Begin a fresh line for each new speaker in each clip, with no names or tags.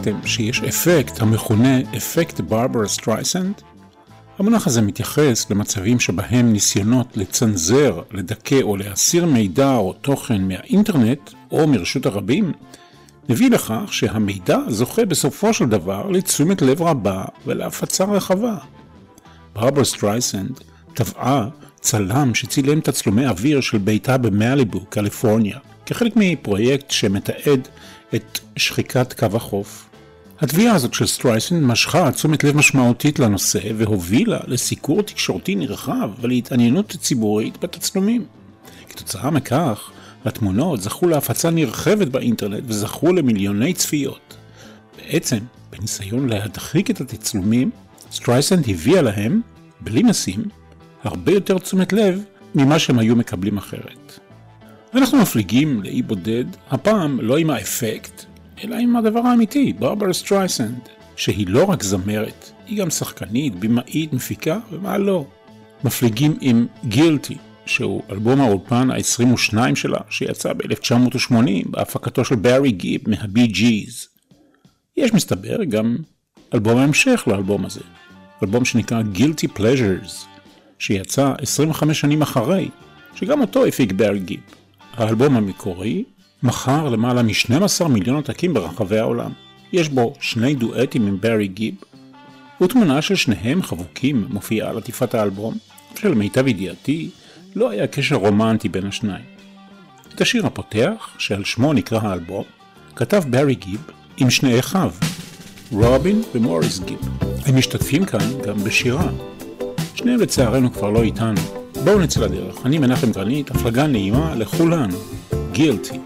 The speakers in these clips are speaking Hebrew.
ידעתם שיש אפקט המכונה אפקט ברברה סטרייסנד? המונח הזה מתייחס למצבים שבהם ניסיונות לצנזר, לדכא או להסיר מידע או תוכן מהאינטרנט או מרשות הרבים מביא לכך שהמידע זוכה בסופו של דבר לתשומת לב רבה ולהפצה רחבה. ברברה סטרייסנד תבעה צלם שצילם תצלומי אוויר של ביתה במאליבו, קליפורניה, כחלק מפרויקט שמתעד את שחיקת קו החוף. התביעה הזאת של סטרייסנד משכה תשומת לב משמעותית לנושא והובילה לסיקור תקשורתי נרחב ולהתעניינות ציבורית בתצלומים. כתוצאה מכך, התמונות זכו להפצה נרחבת באינטרנט וזכו למיליוני צפיות. בעצם, בניסיון להדחיק את התצלומים, סטרייסנד הביאה להם, בלי משים, הרבה יותר תשומת לב ממה שהם היו מקבלים אחרת. אנחנו מפליגים לאי בודד, הפעם לא עם האפקט, אלא עם הדבר האמיתי, ברברה סטרייסנד, שהיא לא רק זמרת, היא גם שחקנית, במאית, מפיקה, ומה לא. מפליגים עם Guilty, שהוא אלבום האולפן ה-22 שלה, שיצא ב-1980 בהפקתו של בארי גיב מהבי ג'יז. יש מסתבר גם אלבום ההמשך לאלבום הזה, אלבום שנקרא Guilty Pleasures, שיצא 25 שנים אחרי, שגם אותו הפיק בארי גיב. האלבום המקורי מכר למעלה מ-12 מיליון עותקים ברחבי העולם. יש בו שני דואטים עם ברי גיב, ותמונה של שניהם חבוקים מופיעה על עטיפת האלבום, שלמיטב ידיעתי לא היה קשר רומנטי בין השניים. את השיר הפותח, שעל שמו נקרא האלבום, כתב ברי גיב עם שני אחיו, רובין ומוריס גיב. הם משתתפים כאן גם בשירה. שניהם לצערנו כבר לא איתנו. בואו נצא לדרך, אני מנחם גרנית, הפלגה נעימה לכולנו. גילטי.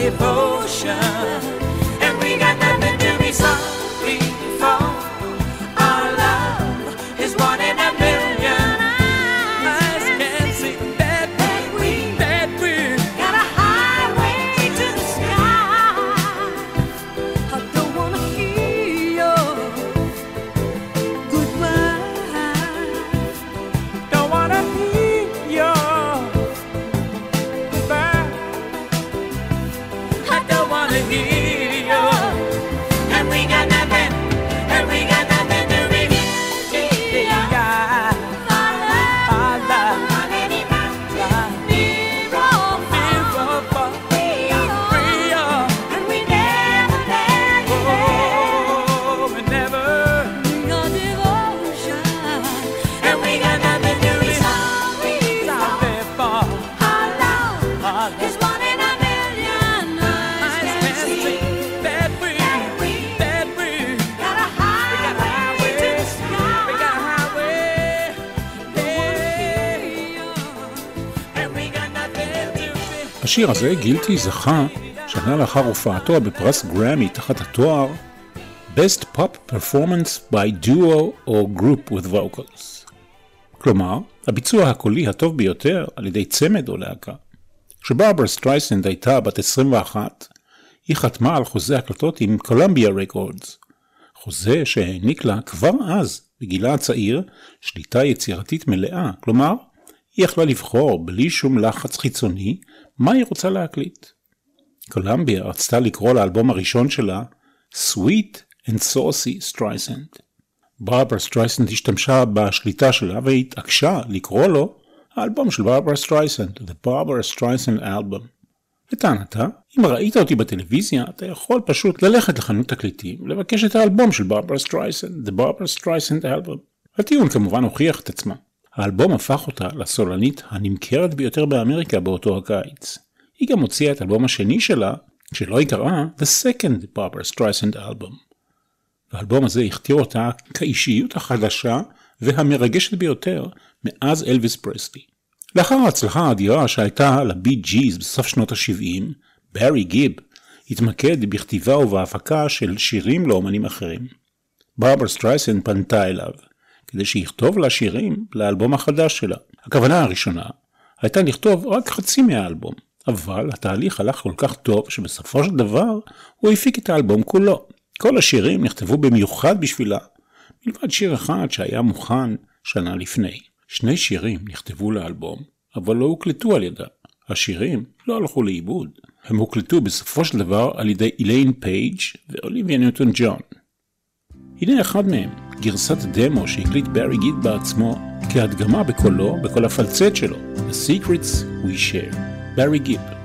Devotion, and we got nothing to be sorry
השיר הזה, Guilty, זכה שנה לאחר הופעתו בפרס גרמי תחת התואר Best Pop Performance by Duo or Group with Vocals. כלומר, הביצוע הקולי הטוב ביותר על ידי צמד או להקה. כשברברה סטרייסנד הייתה בת 21, היא חתמה על חוזה הקלטות עם קולומביה רקורדס. חוזה שהעניק לה כבר אז, בגילה הצעיר, שליטה יצירתית מלאה, כלומר, היא יכלה לבחור בלי שום לחץ חיצוני מה היא רוצה להקליט. קולומביה רצתה לקרוא לאלבום הראשון שלה Sweet and Saucy Streisand. ברברה סטרייסנד השתמשה בשליטה שלה והתעקשה לקרוא לו האלבום של ברברה סטרייסנד, The Barbra Streisand Album. לטענתה, אם ראית אותי בטלוויזיה, אתה יכול פשוט ללכת לחנות תקליטים ולבקש את האלבום של ברברה סטרייסנד, The Barbra Streisand Album. הטיעון כמובן הוכיח את עצמה. האלבום הפך אותה לסולנית הנמכרת ביותר באמריקה באותו הקיץ. היא גם הוציאה את האלבום השני שלה, שלא היא קראה The Second Barbara Streisand Album. והאלבום הזה הכתיר אותה כאישיות החדשה והמרגשת ביותר מאז אלוויס פרסלי. לאחר ההצלחה האדירה שהייתה לבי ג'יז בסוף שנות ה-70, ברי גיב התמקד בכתיבה ובהפקה של שירים לאומנים אחרים. ברברה סטרייסנד פנתה אליו, כדי שיכתוב לה שירים לאלבום החדש שלה. הכוונה הראשונה הייתה לכתוב רק חצי מהאלבום, אבל התהליך הלך כל כך טוב שבסופו של דבר הוא הפיק את האלבום כולו. כל השירים נכתבו במיוחד בשבילה, מלבד שיר אחד שהיה מוכן שנה לפני. שני שירים נכתבו לאלבום, אבל לא הוקלטו על ידה. השירים לא הלכו לאיבוד. הם הוקלטו בסופו של דבר על ידי איליין פייג' ואוליביה ניוטון ג'ון. הנה אחד מהם, גרסת דמו שהקליט ברי גיד בעצמו כהדגמה בקולו, בקול הפלצט שלו, The Secrets We Share. ברי גיב.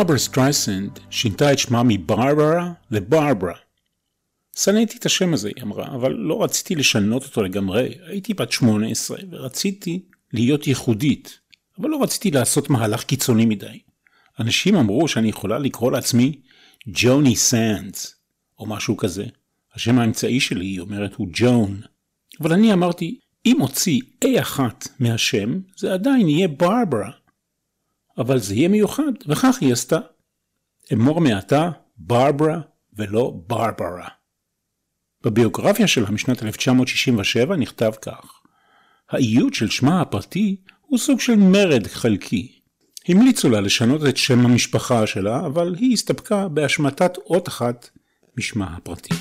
ברברה סטרייסנד שינתה את שמה מברברה לברברה. שנאתי את השם הזה, היא אמרה, אבל לא רציתי לשנות אותו לגמרי. הייתי בת 18 ורציתי להיות ייחודית, אבל לא רציתי לעשות מהלך קיצוני מדי. אנשים אמרו שאני יכולה לקרוא לעצמי ג'וני סנדס, או משהו כזה. השם האמצעי שלי, היא אומרת, הוא ג'ון. אבל אני אמרתי, אם אוציא A אחת מהשם, זה עדיין יהיה ברברה. אבל זה יהיה מיוחד, וכך היא עשתה. אמור מעתה ברברה ולא ברברה. בביוגרפיה שלה משנת 1967 נכתב כך: האיות של שמה הפרטי הוא סוג של מרד חלקי. המליצו לה לשנות את שם המשפחה שלה, אבל היא הסתפקה בהשמטת אות אחת משמה הפרטי.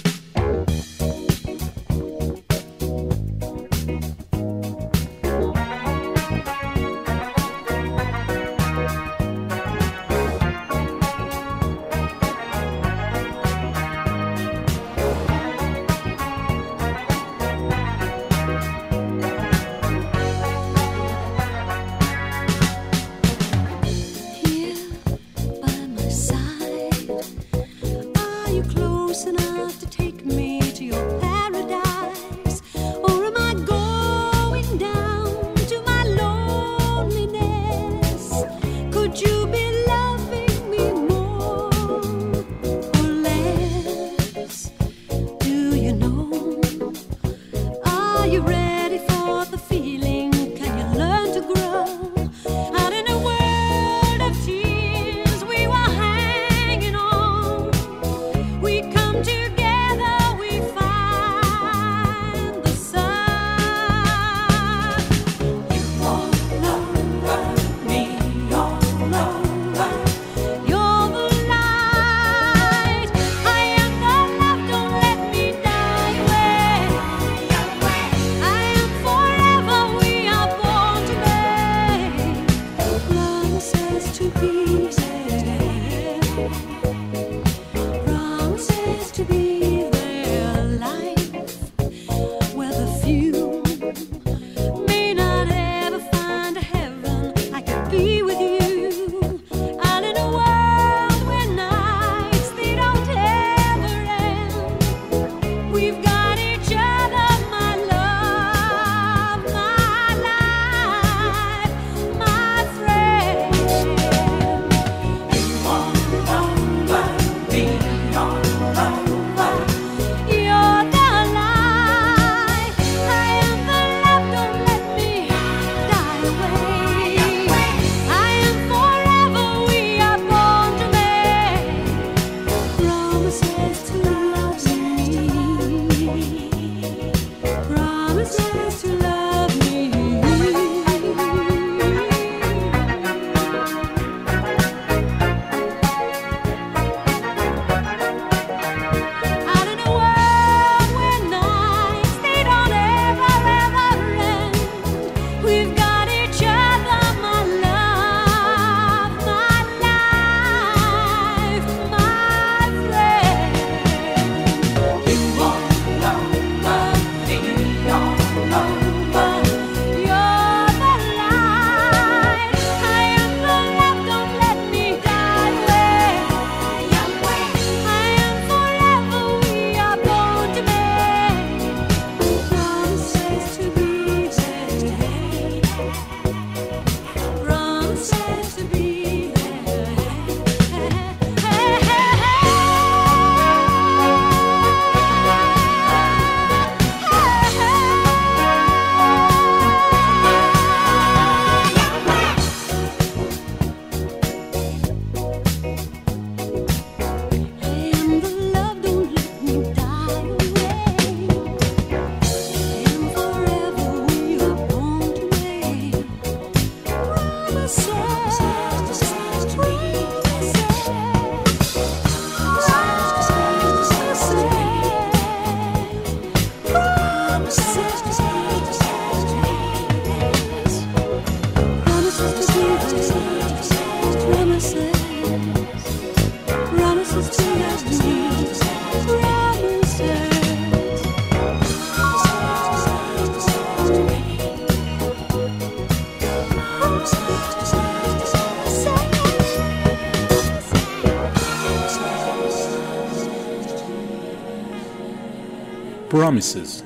Promises.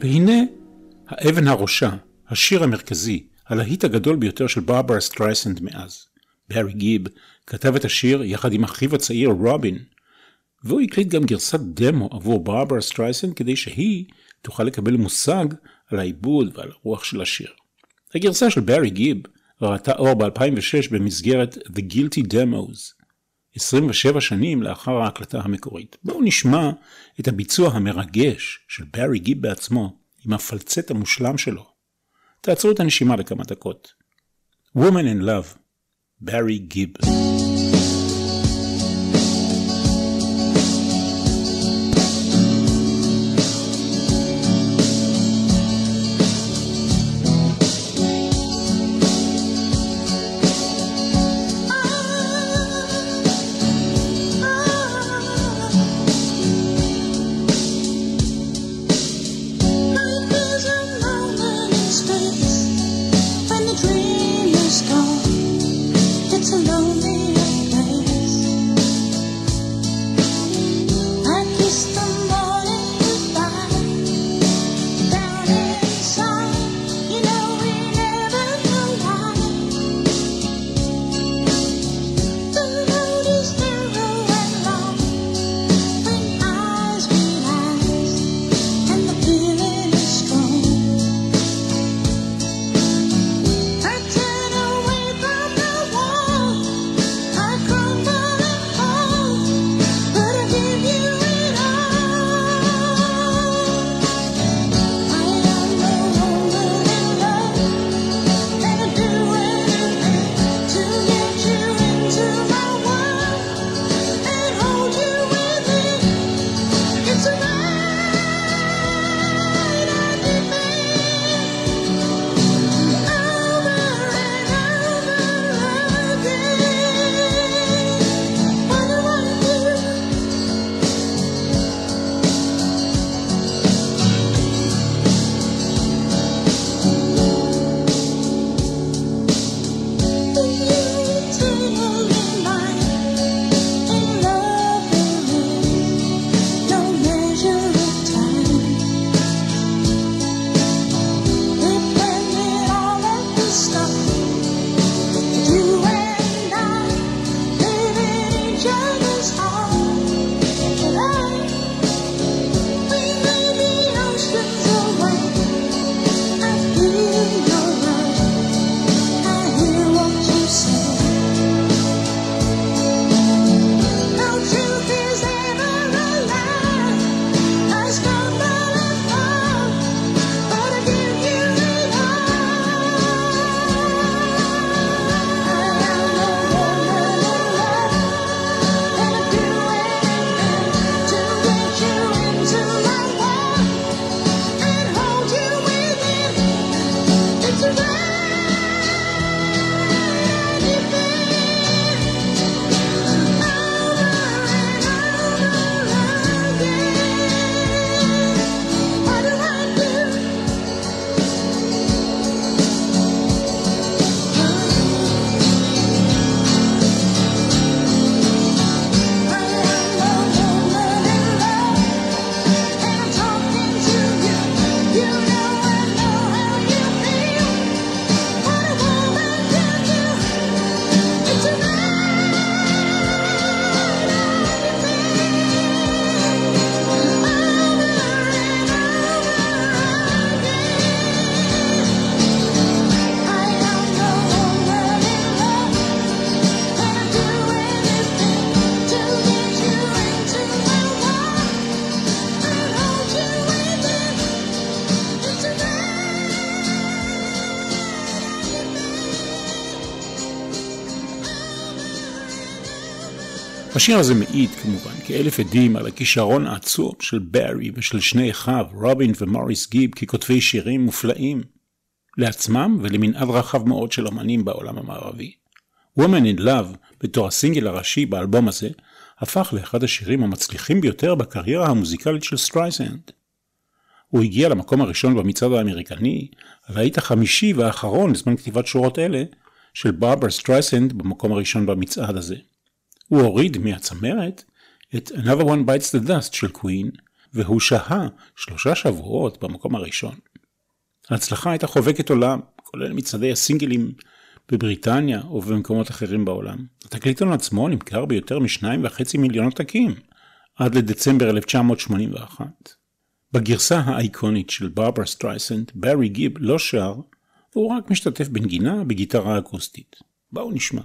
והנה האבן הראשה, השיר המרכזי, הלהיט הגדול ביותר של ברברה סטרייסנד מאז. בארי גיב כתב את השיר יחד עם אחיו הצעיר רובין, והוא הקליט גם גרסת דמו עבור ברברה סטרייסנד כדי שהיא תוכל לקבל מושג על העיבוד ועל הרוח של השיר. הגרסה של בארי גיב ראתה אור ב-2006 במסגרת The Guilty Demos, 27 שנים לאחר ההקלטה המקורית. בואו נשמע את הביצוע המרגש של בארי גיב בעצמו עם הפלצט המושלם שלו. תעצרו את הנשימה לכמה דקות. Woman in Love, בארי גיב. השיר הזה מעיד כמובן כאלף עדים על הכישרון העצום של בארי ושל שני אחיו, רובין ומוריס גיב, ככותבי שירים מופלאים לעצמם ולמנעד רחב מאוד של אמנים בעולם המערבי. Woman in Love, בתור הסינגל הראשי באלבום הזה, הפך לאחד השירים המצליחים ביותר בקריירה המוזיקלית של סטרייסנד. הוא הגיע למקום הראשון במצעד האמריקני, הלהיט החמישי והאחרון לזמן כתיבת שורות אלה, של ברברה סטרייסנד במקום הראשון במצעד הזה. הוא הוריד מהצמרת את Another One Bites the Dust של קווין,
והוא שהה שלושה שבועות במקום הראשון. ההצלחה הייתה חובקת עולם, כולל מצעדי הסינגלים בבריטניה ובמקומות אחרים בעולם. התקליטון עצמו נמכר ביותר משניים וחצי מיליון עותקים, עד לדצמבר 1981. בגרסה האייקונית של ברברה סטרייסנד, ברי גיב לא שר, והוא רק משתתף בנגינה בגיטרה אקוסטית. בואו נשמע.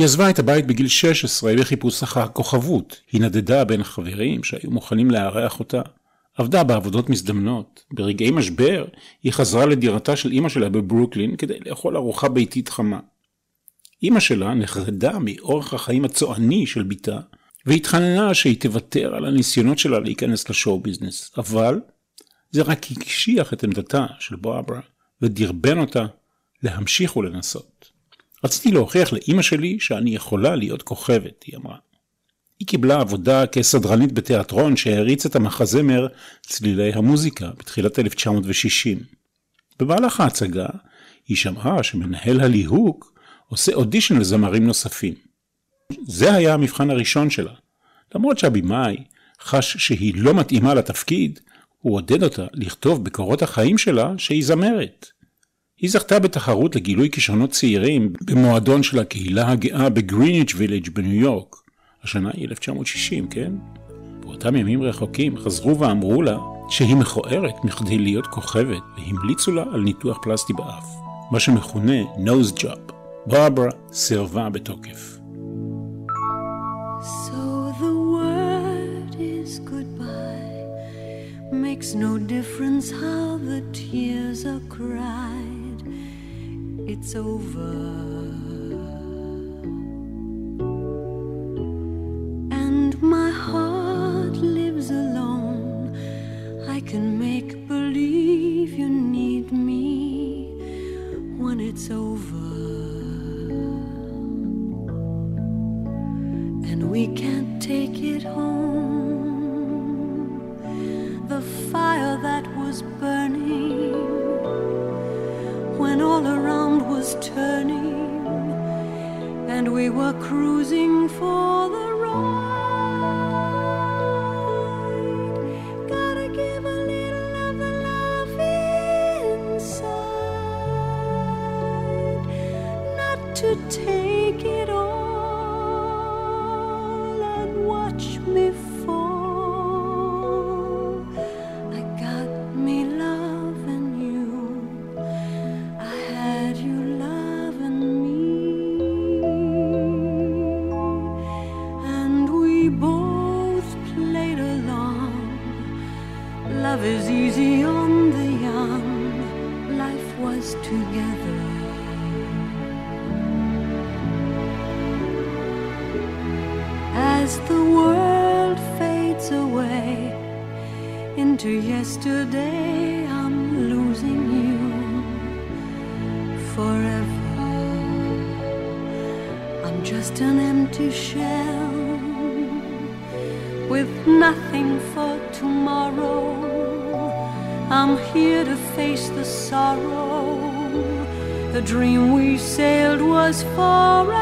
היא עזבה את הבית בגיל 16 בחיפוש אחר כוכבות. היא נדדה בין חברים שהיו מוכנים לארח אותה. עבדה בעבודות מזדמנות. ברגעי משבר היא חזרה לדירתה של אמא שלה בברוקלין כדי לאכול ארוחה ביתית חמה. אמא שלה נחרדה מאורח החיים הצועני של בתה, והתחננה שהיא תוותר על הניסיונות שלה להיכנס לשואו ביזנס. אבל זה רק הקשיח את עמדתה של ברברה, ודרבן אותה להמשיך ולנסות. רציתי להוכיח לאימא שלי שאני יכולה להיות כוכבת, היא אמרה. היא קיבלה עבודה כסדרנית בתיאטרון שהריץ את המחזמר צלילי המוזיקה בתחילת 1960. במהלך ההצגה היא שמעה שמנהל הליהוק עושה אודישן לזמרים נוספים.
זה היה המבחן הראשון שלה. למרות שהבמאי חש שהיא לא מתאימה לתפקיד, הוא עודד אותה לכתוב בקורות החיים שלה שהיא זמרת. היא זכתה בתחרות לגילוי כישרונות צעירים במועדון של הקהילה הגאה בגריניץ' וילג' בניו יורק. השנה היא 1960, כן? באותם ימים רחוקים חזרו ואמרו לה שהיא מכוערת מכדי להיות כוכבת והמליצו לה על ניתוח פלסטי באף, מה שמכונה nose job. ברברה סירבה בתוקף.
So the word is goodbye. Makes no difference how the tears are cried. It's over. And my heart lives alone. I can make believe you need me when it's over. and we can't take it home. The fire that was burning all around was turning, and we were cruising for the ride. As the world fades away into yesterday, I'm losing you forever. I'm just an empty shell with nothing for tomorrow. I'm here to face the sorrow. The dream we sailed was far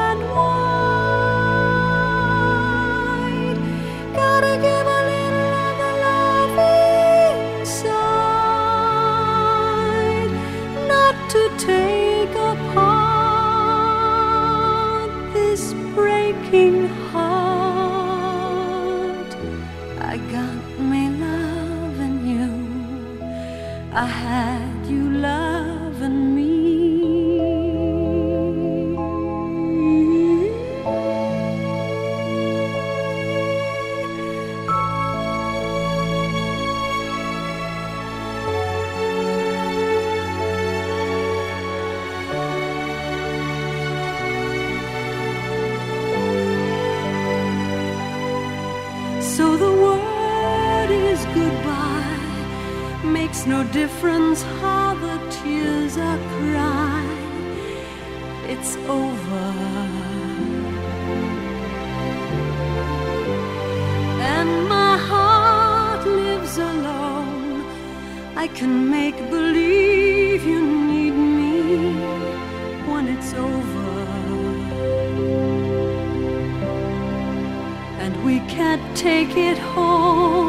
it whole.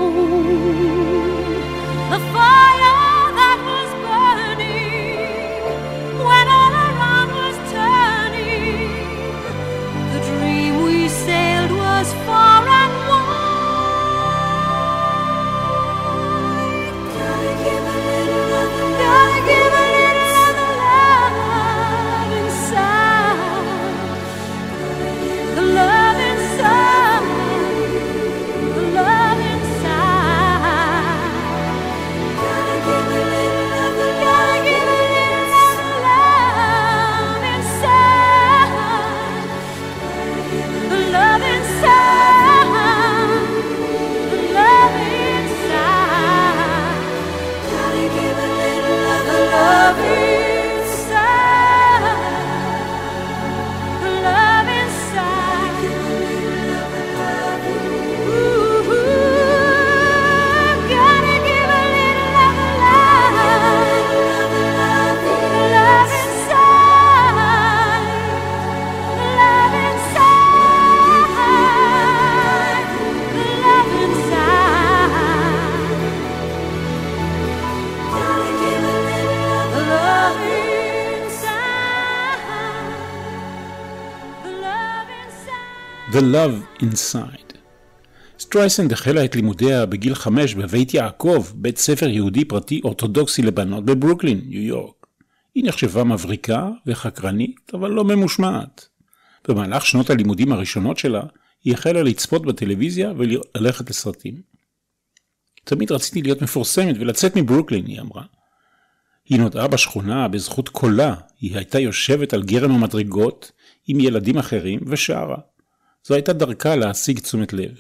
The Love Inside.
סטרייסנד החלה את לימודיה בגיל חמש בבית יעקב, בית ספר יהודי פרטי אורתודוקסי לבנות בברוקלין, ניו יורק. היא נחשבה מבריקה וחקרנית, אבל לא ממושמעת. במהלך שנות הלימודים הראשונות שלה, היא החלה לצפות בטלוויזיה וללכת לסרטים. תמיד רציתי להיות מפורסמת ולצאת מברוקלין, היא אמרה. היא נודעה בשכונה בזכות קולה, היא הייתה יושבת על גרם המדרגות עם ילדים אחרים ושרה. זו הייתה דרכה להשיג תשומת לב.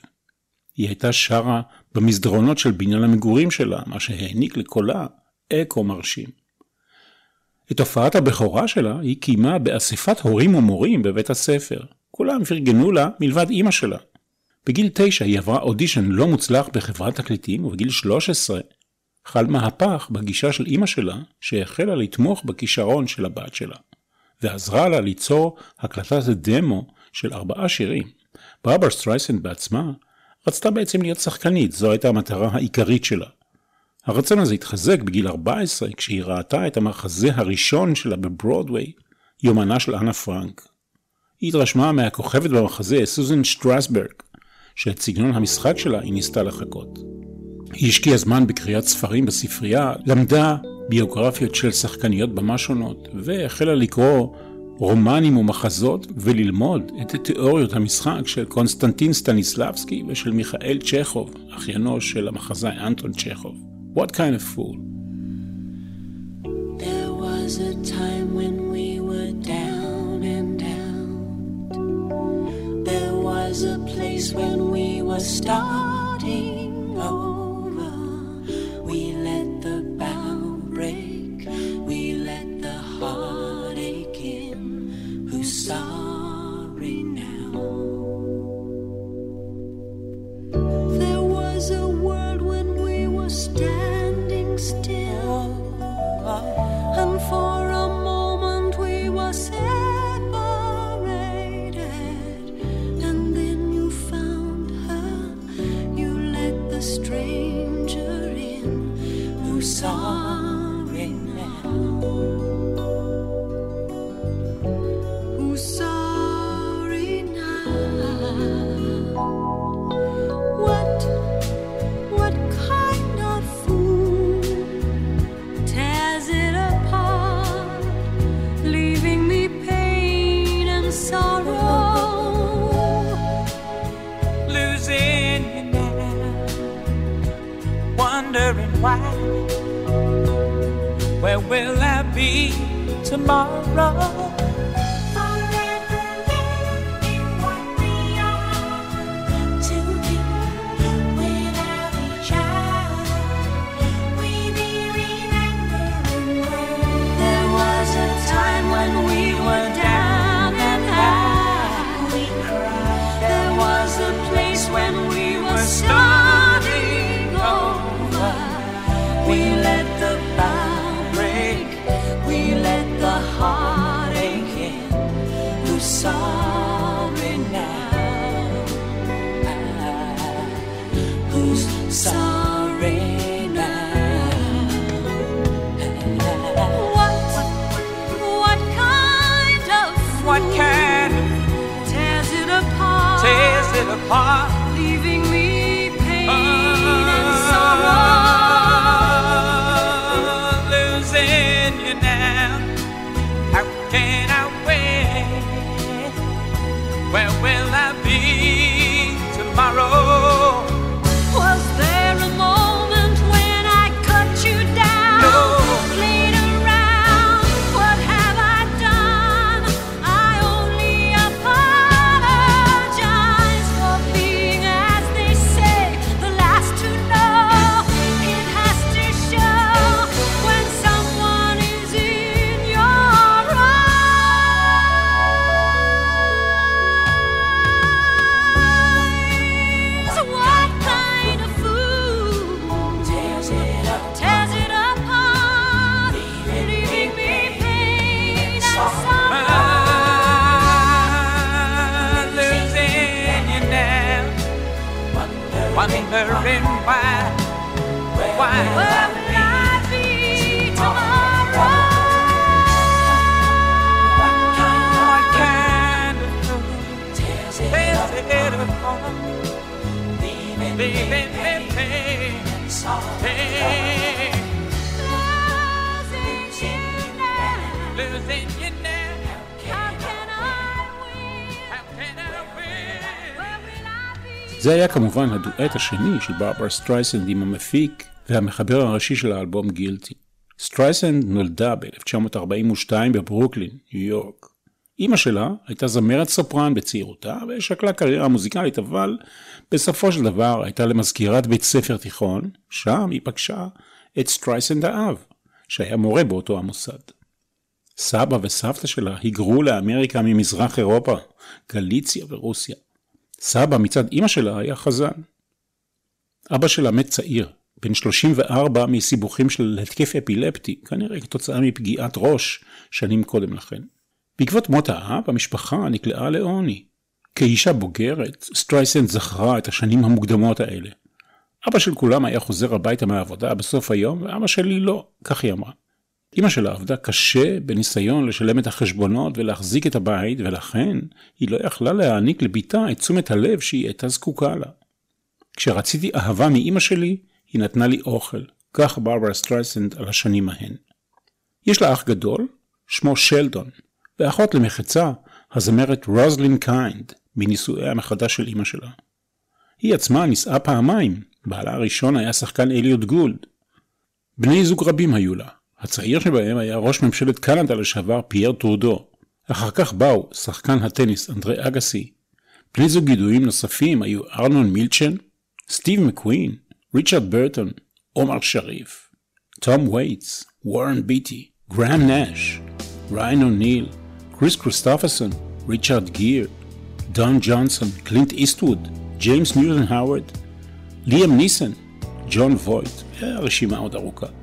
היא הייתה שרה במסדרונות של בניין המגורים שלה, מה שהעניק לקולה אקו מרשים. את הופעת הבכורה שלה היא קיימה באספת הורים ומורים בבית הספר. כולם פרגנו לה מלבד אימא שלה. בגיל תשע היא עברה אודישן לא מוצלח בחברת תקליטים, ובגיל 13 חל מהפך בגישה של אימא שלה, שהחלה לתמוך בכישרון של הבת שלה, ועזרה לה ליצור הקלטת דמו של ארבעה שירים. ברברה סטרייסנד בעצמה רצתה בעצם להיות שחקנית, זו הייתה המטרה העיקרית שלה. הרצון הזה התחזק בגיל 14 כשהיא ראתה את המחזה הראשון שלה בברודוויי, יומנה של אנה פרנק. היא התרשמה מהכוכבת במחזה סוזן שטרסברג, שאת סגנון המשחק שלה היא ניסתה לחקות. היא השקיעה זמן בקריאת ספרים בספרייה, למדה ביוגרפיות של שחקניות במה שונות, והחלה לקרוא רומנים ומחזות וללמוד את תיאוריות המשחק של קונסטנטין סטניסלבסקי ושל מיכאל צ'כוב, אחיינו של המחזאי אנטון צ'כוב. What kind of fool?
starting over we let the back a world when we were standing still. And for a moment we were
כמובן הדואט השני של ברברה סטרייסנד עם המפיק והמחבר הראשי של האלבום Guilty. סטרייסנד נולדה ב-1942 בברוקלין, ניו יורק. אימא שלה הייתה זמרת סופרן בצעירותה ושקלה קריירה מוזיקלית, אבל בסופו של דבר הייתה למזכירת בית ספר תיכון, שם היא פגשה את סטרייסנד האב, שהיה מורה באותו המוסד. סבא וסבתא שלה היגרו לאמריקה ממזרח אירופה, גליציה ורוסיה. סבא מצד אמא שלה היה חזן. אבא שלה מת צעיר, בן 34 מסיבוכים של התקף אפילפטי, כנראה כתוצאה מפגיעת ראש שנים קודם לכן. בעקבות מות האב, המשפחה נקלעה לעוני. כאישה בוגרת, סטרייסנד זכרה את השנים המוקדמות האלה. אבא של כולם היה חוזר הביתה מהעבודה בסוף היום, ואבא שלי לא, כך היא אמרה. אמא שלה עבדה קשה בניסיון לשלם את החשבונות ולהחזיק את הבית, ולכן היא לא יכלה להעניק לביתה את תשומת הלב שהיא הייתה זקוקה לה. כשרציתי אהבה מאמא שלי, היא נתנה לי אוכל. כך ברברה סטרייסנד על השנים ההן. יש לה אח גדול, שמו שלדון, ואחות למחצה, הזמרת רוזלין קיינד, מנישואיה מחדש של אמא שלה. היא עצמה נישאה פעמיים, בעלה הראשון היה שחקן אליוט גולד. בני זוג רבים היו לה, הצעיר שבהם היה ראש ממשלת קנדה לשעבר פייר טרודו. אחר כך באו שחקן הטניס אנדרי אגסי. בני זוג ידועים נוספים היו ארנון מילצ'ן, סטיב מקווין, ריצ'רד ברטון, עומר שריף, תום וייטס, וורן ביטי, גראם נאש, ראיין אוניל, קריס קריסטופרסון, ריצ'רד גיר, דון ג'ונסון, קלינט איסטווד, ג'יימס ניוטון האוורד, ליאם ניסן, ג'ון וויט, והרשימה עוד ארוכה.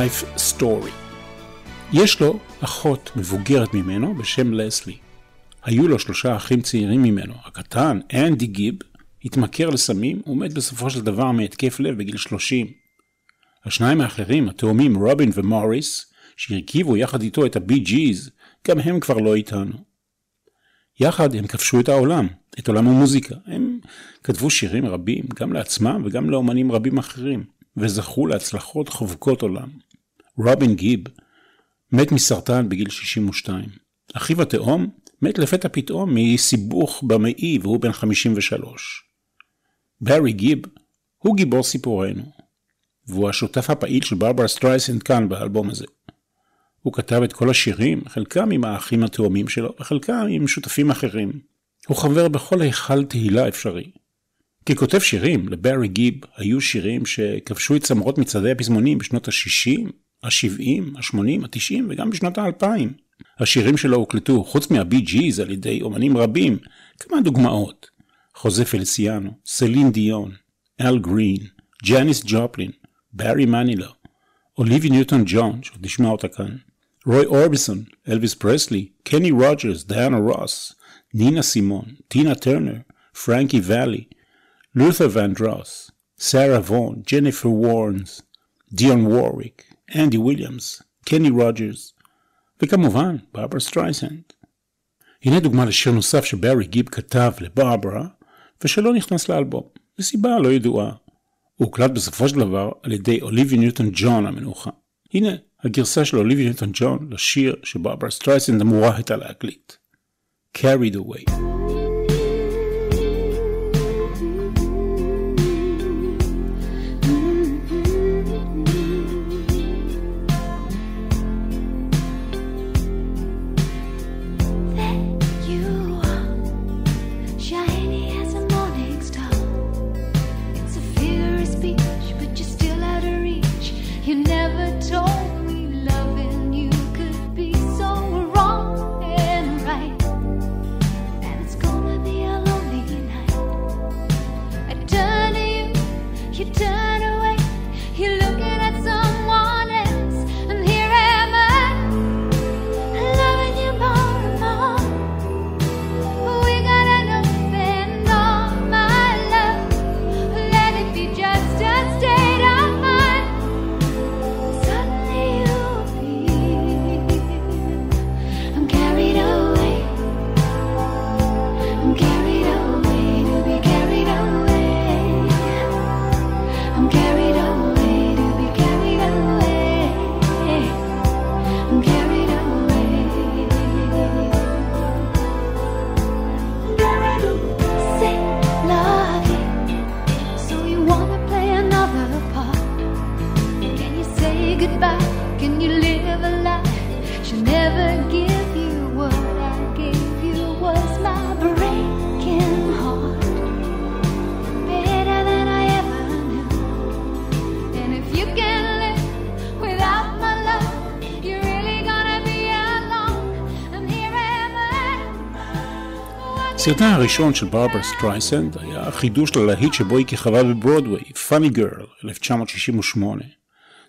Life Story. יש לו אחות מבוגרת ממנו בשם לסלי. היו לו שלושה אחים צעירים ממנו. הקטן, אנדי גיב, התמכר לסמים ומת בסופו של דבר מהתקף לב בגיל 30. השניים האחרים, התאומים רובין ומוריס, שהרכיבו יחד איתו את הבי ג'יז, גם הם כבר לא איתנו. יחד הם כבשו את העולם, את עולם המוזיקה. הם כתבו שירים רבים, גם לעצמם וגם לאומנים רבים אחרים, וזכו להצלחות חובקות עולם. רובין גיב מת מסרטן בגיל 62. אחיו התאום מת לפתע פתאום מסיבוך במעי והוא בן 53. ברי גיב הוא גיבור סיפורנו, והוא השותף הפעיל של ברברה סטרייסנד כאן באלבום הזה. הוא כתב את כל השירים, חלקם עם האחים התאומים שלו, וחלקם עם שותפים אחרים. הוא חבר בכל היכל תהילה אפשרי. ככותב שירים, לברי גיב היו שירים שכבשו את צמרות מצעדי הפזמונים בשנות ה-60, ה-70, ה-80, ה-90 וגם בשנות ה-2000. השירים שלו הוקלטו, חוץ מהבי ג'יז, על ידי אומנים רבים, כמה דוגמאות. חוזה פליסיאנו, סלין דיון, אל גרין, ג'אניס ג'ופלין, ברי מנילו, אוליביה ניוטון ג'ון, שעוד נשמע אותה כאן, רוי אורביסון, אלוויס פרסלי, קני רוג'רס, דיאנה רוס, נינה סימון, טינה טרנר, פרנקי ואלי, לותר ונדרוס, סארה וון, ג'ניפר וורנס, דיון ווריק, אנדי וויליאמס, קני רוג'רס, וכמובן ברברה סטרייסנד. הנה דוגמה לשיר נוסף שברי גיב כתב לברברה, ושלא נכנס לאלבום, מסיבה לא ידועה. הוא הוקלט בסופו של דבר על ידי אוליביה ניוטון ג'ון המנוחה. הנה הגרסה של אוליביה ניוטון ג'ון לשיר שברברה סטרייסנד אמורה הייתה להקליט. Carried Away. סרטה הראשון של ברברה סטרייסנד היה החידוש ללהיט שבו היא כיכבה בברודוויי, Funny Girl, 1968.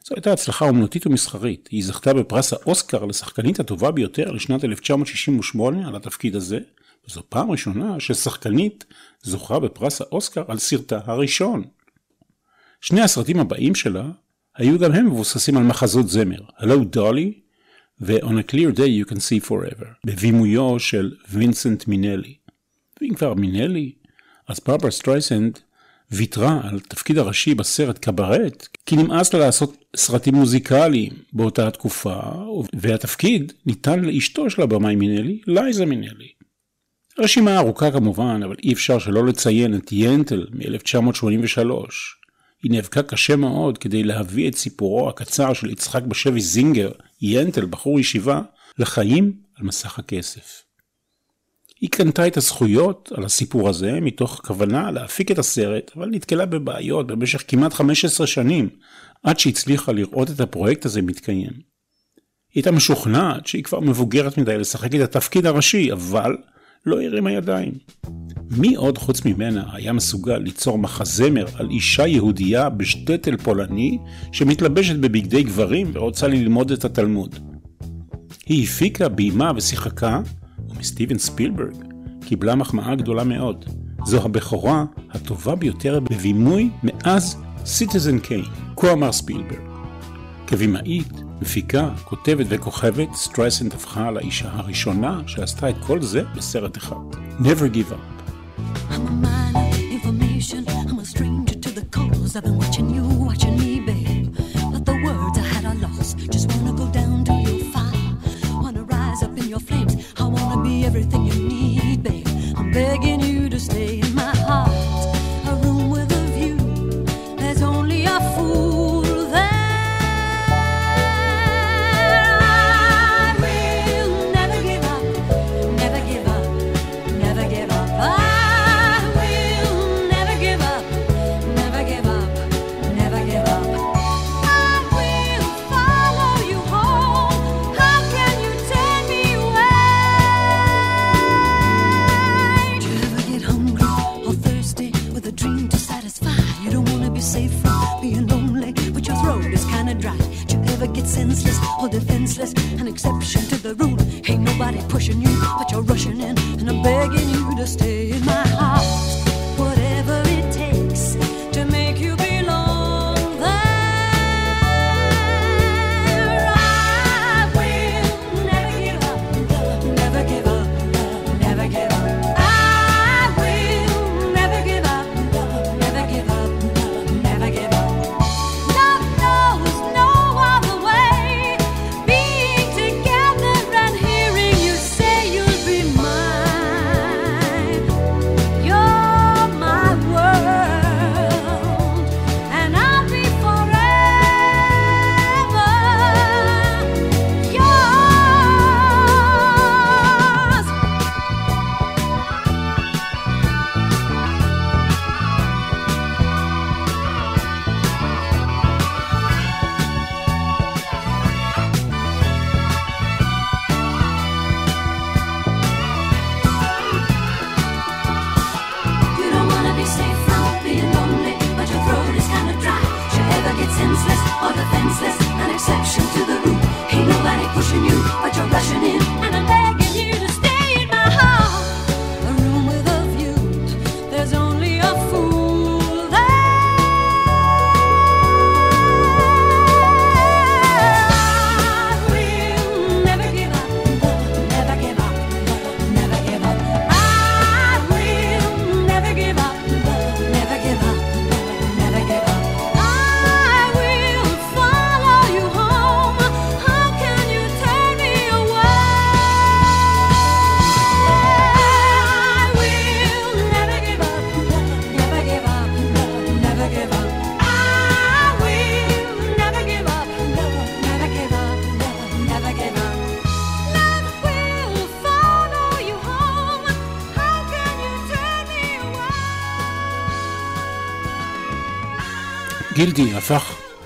זו הייתה הצלחה אומנותית ומסחרית. היא זכתה בפרס האוסקר לשחקנית הטובה ביותר לשנת 1968 על התפקיד הזה, וזו פעם ראשונה ששחקנית זוכה בפרס האוסקר על סרטה הראשון. שני הסרטים הבאים שלה היו גם הם מבוססים על מחזות זמר, Hello Dolly ו-On a Clear Day You Can See Forever, בבימויו של וינסנט מינלי. ואם כבר מינלי, אז ברברה סטרייסנד ויתרה על תפקיד הראשי בסרט קברט, כי נמאס לה לעשות סרטים מוזיקליים באותה התקופה, והתפקיד ניתן לאשתו של הבמאי מינלי, לייזה מינלי. הרשימה ארוכה כמובן, אבל אי אפשר שלא לציין את ינטל מ-1983. היא נאבקה קשה מאוד כדי להביא את סיפורו הקצר של יצחק בשביס זינגר, ינטל, בחור ישיבה, לחיים על מסך הכסף. היא קנתה את הזכויות על הסיפור הזה מתוך כוונה להפיק את הסרט, אבל נתקלה בבעיות במשך כמעט 15 שנים עד שהצליחה לראות את הפרויקט הזה מתקיים. היא הייתה משוכנעת שהיא כבר מבוגרת מדי לשחק את התפקיד הראשי, אבל לא הרימה ידיים. מי עוד חוץ ממנה היה מסוגל ליצור מחזמר על אישה יהודייה בשטטל פולני שמתלבשת בבגדי גברים ורוצה ללמוד את התלמוד? היא הפיקה, ביימה ושיחקה ומסטיבן ספילברג קיבלה מחמאה גדולה מאוד. זו הבכורה הטובה ביותר בבימוי מאז Citizen Kane, כה אמר ספילברג. כבימאית, מפיקה, כותבת וכוכבת, סטרייסנד הפכה לאישה הראשונה שעשתה את כל זה בסרט אחד. Never give up.
Your flame. wanna be everything you need, babe. I'm begging you.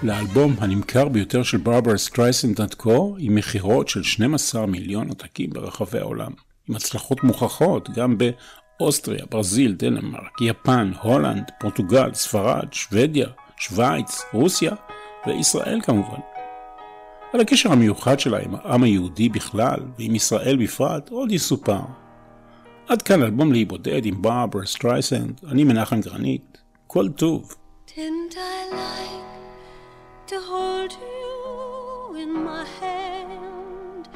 לאלבום הנמכר ביותר של ברברה סטרייסנד עד כה, עם מכירות של 12 מיליון עותקים ברחבי העולם. עם הצלחות מוכחות גם באוסטריה, ברזיל, דנמרק, יפן, הולנד, פורטוגל, ספרד, שוודיה, שווייץ, רוסיה וישראל כמובן. על הקשר המיוחד שלה עם העם היהודי בכלל ועם ישראל בפרט עוד יסופר. עד כאן אלבום לאי בודד עם ברברה סטרייסנד, אני מנחם גרנית, כל טוב.
Didn't I like to hold you in my hand.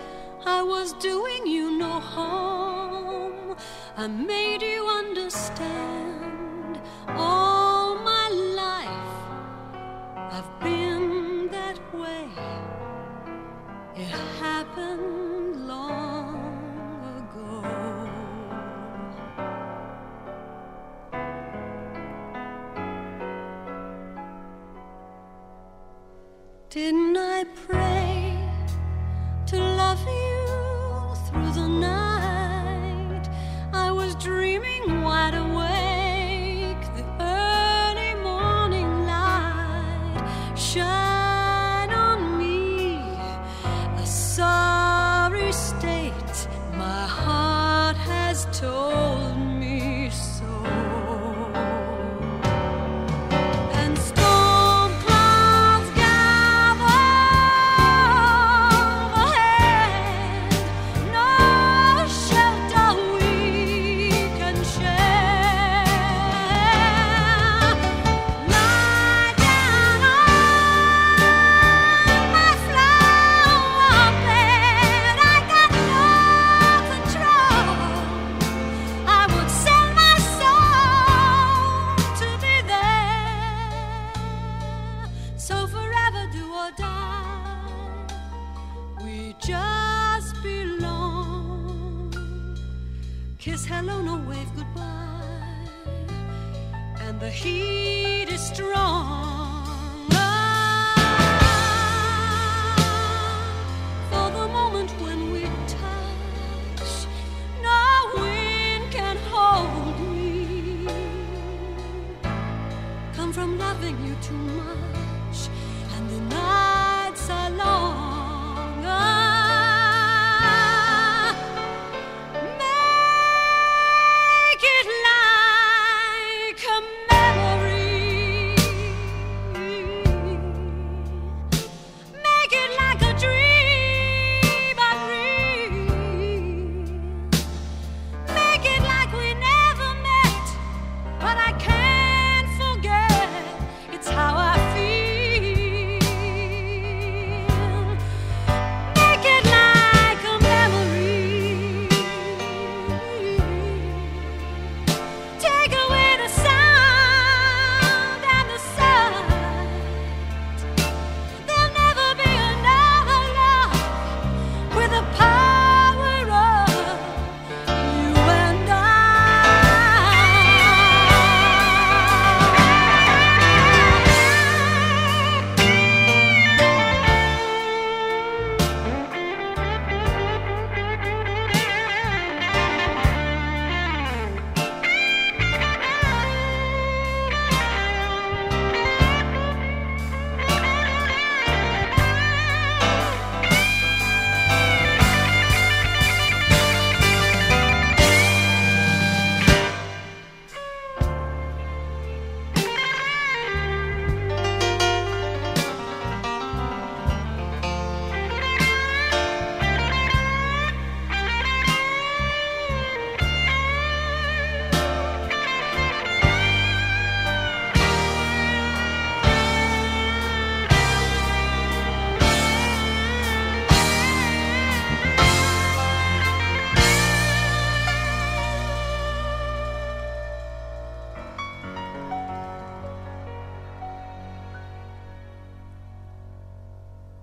I was doing you no harm. I made you understand. All my life I've been that way. It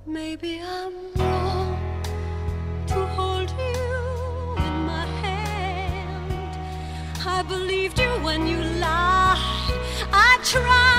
Maybe I'm wrong to hold you in my hand. I believed you when you lied. I tried.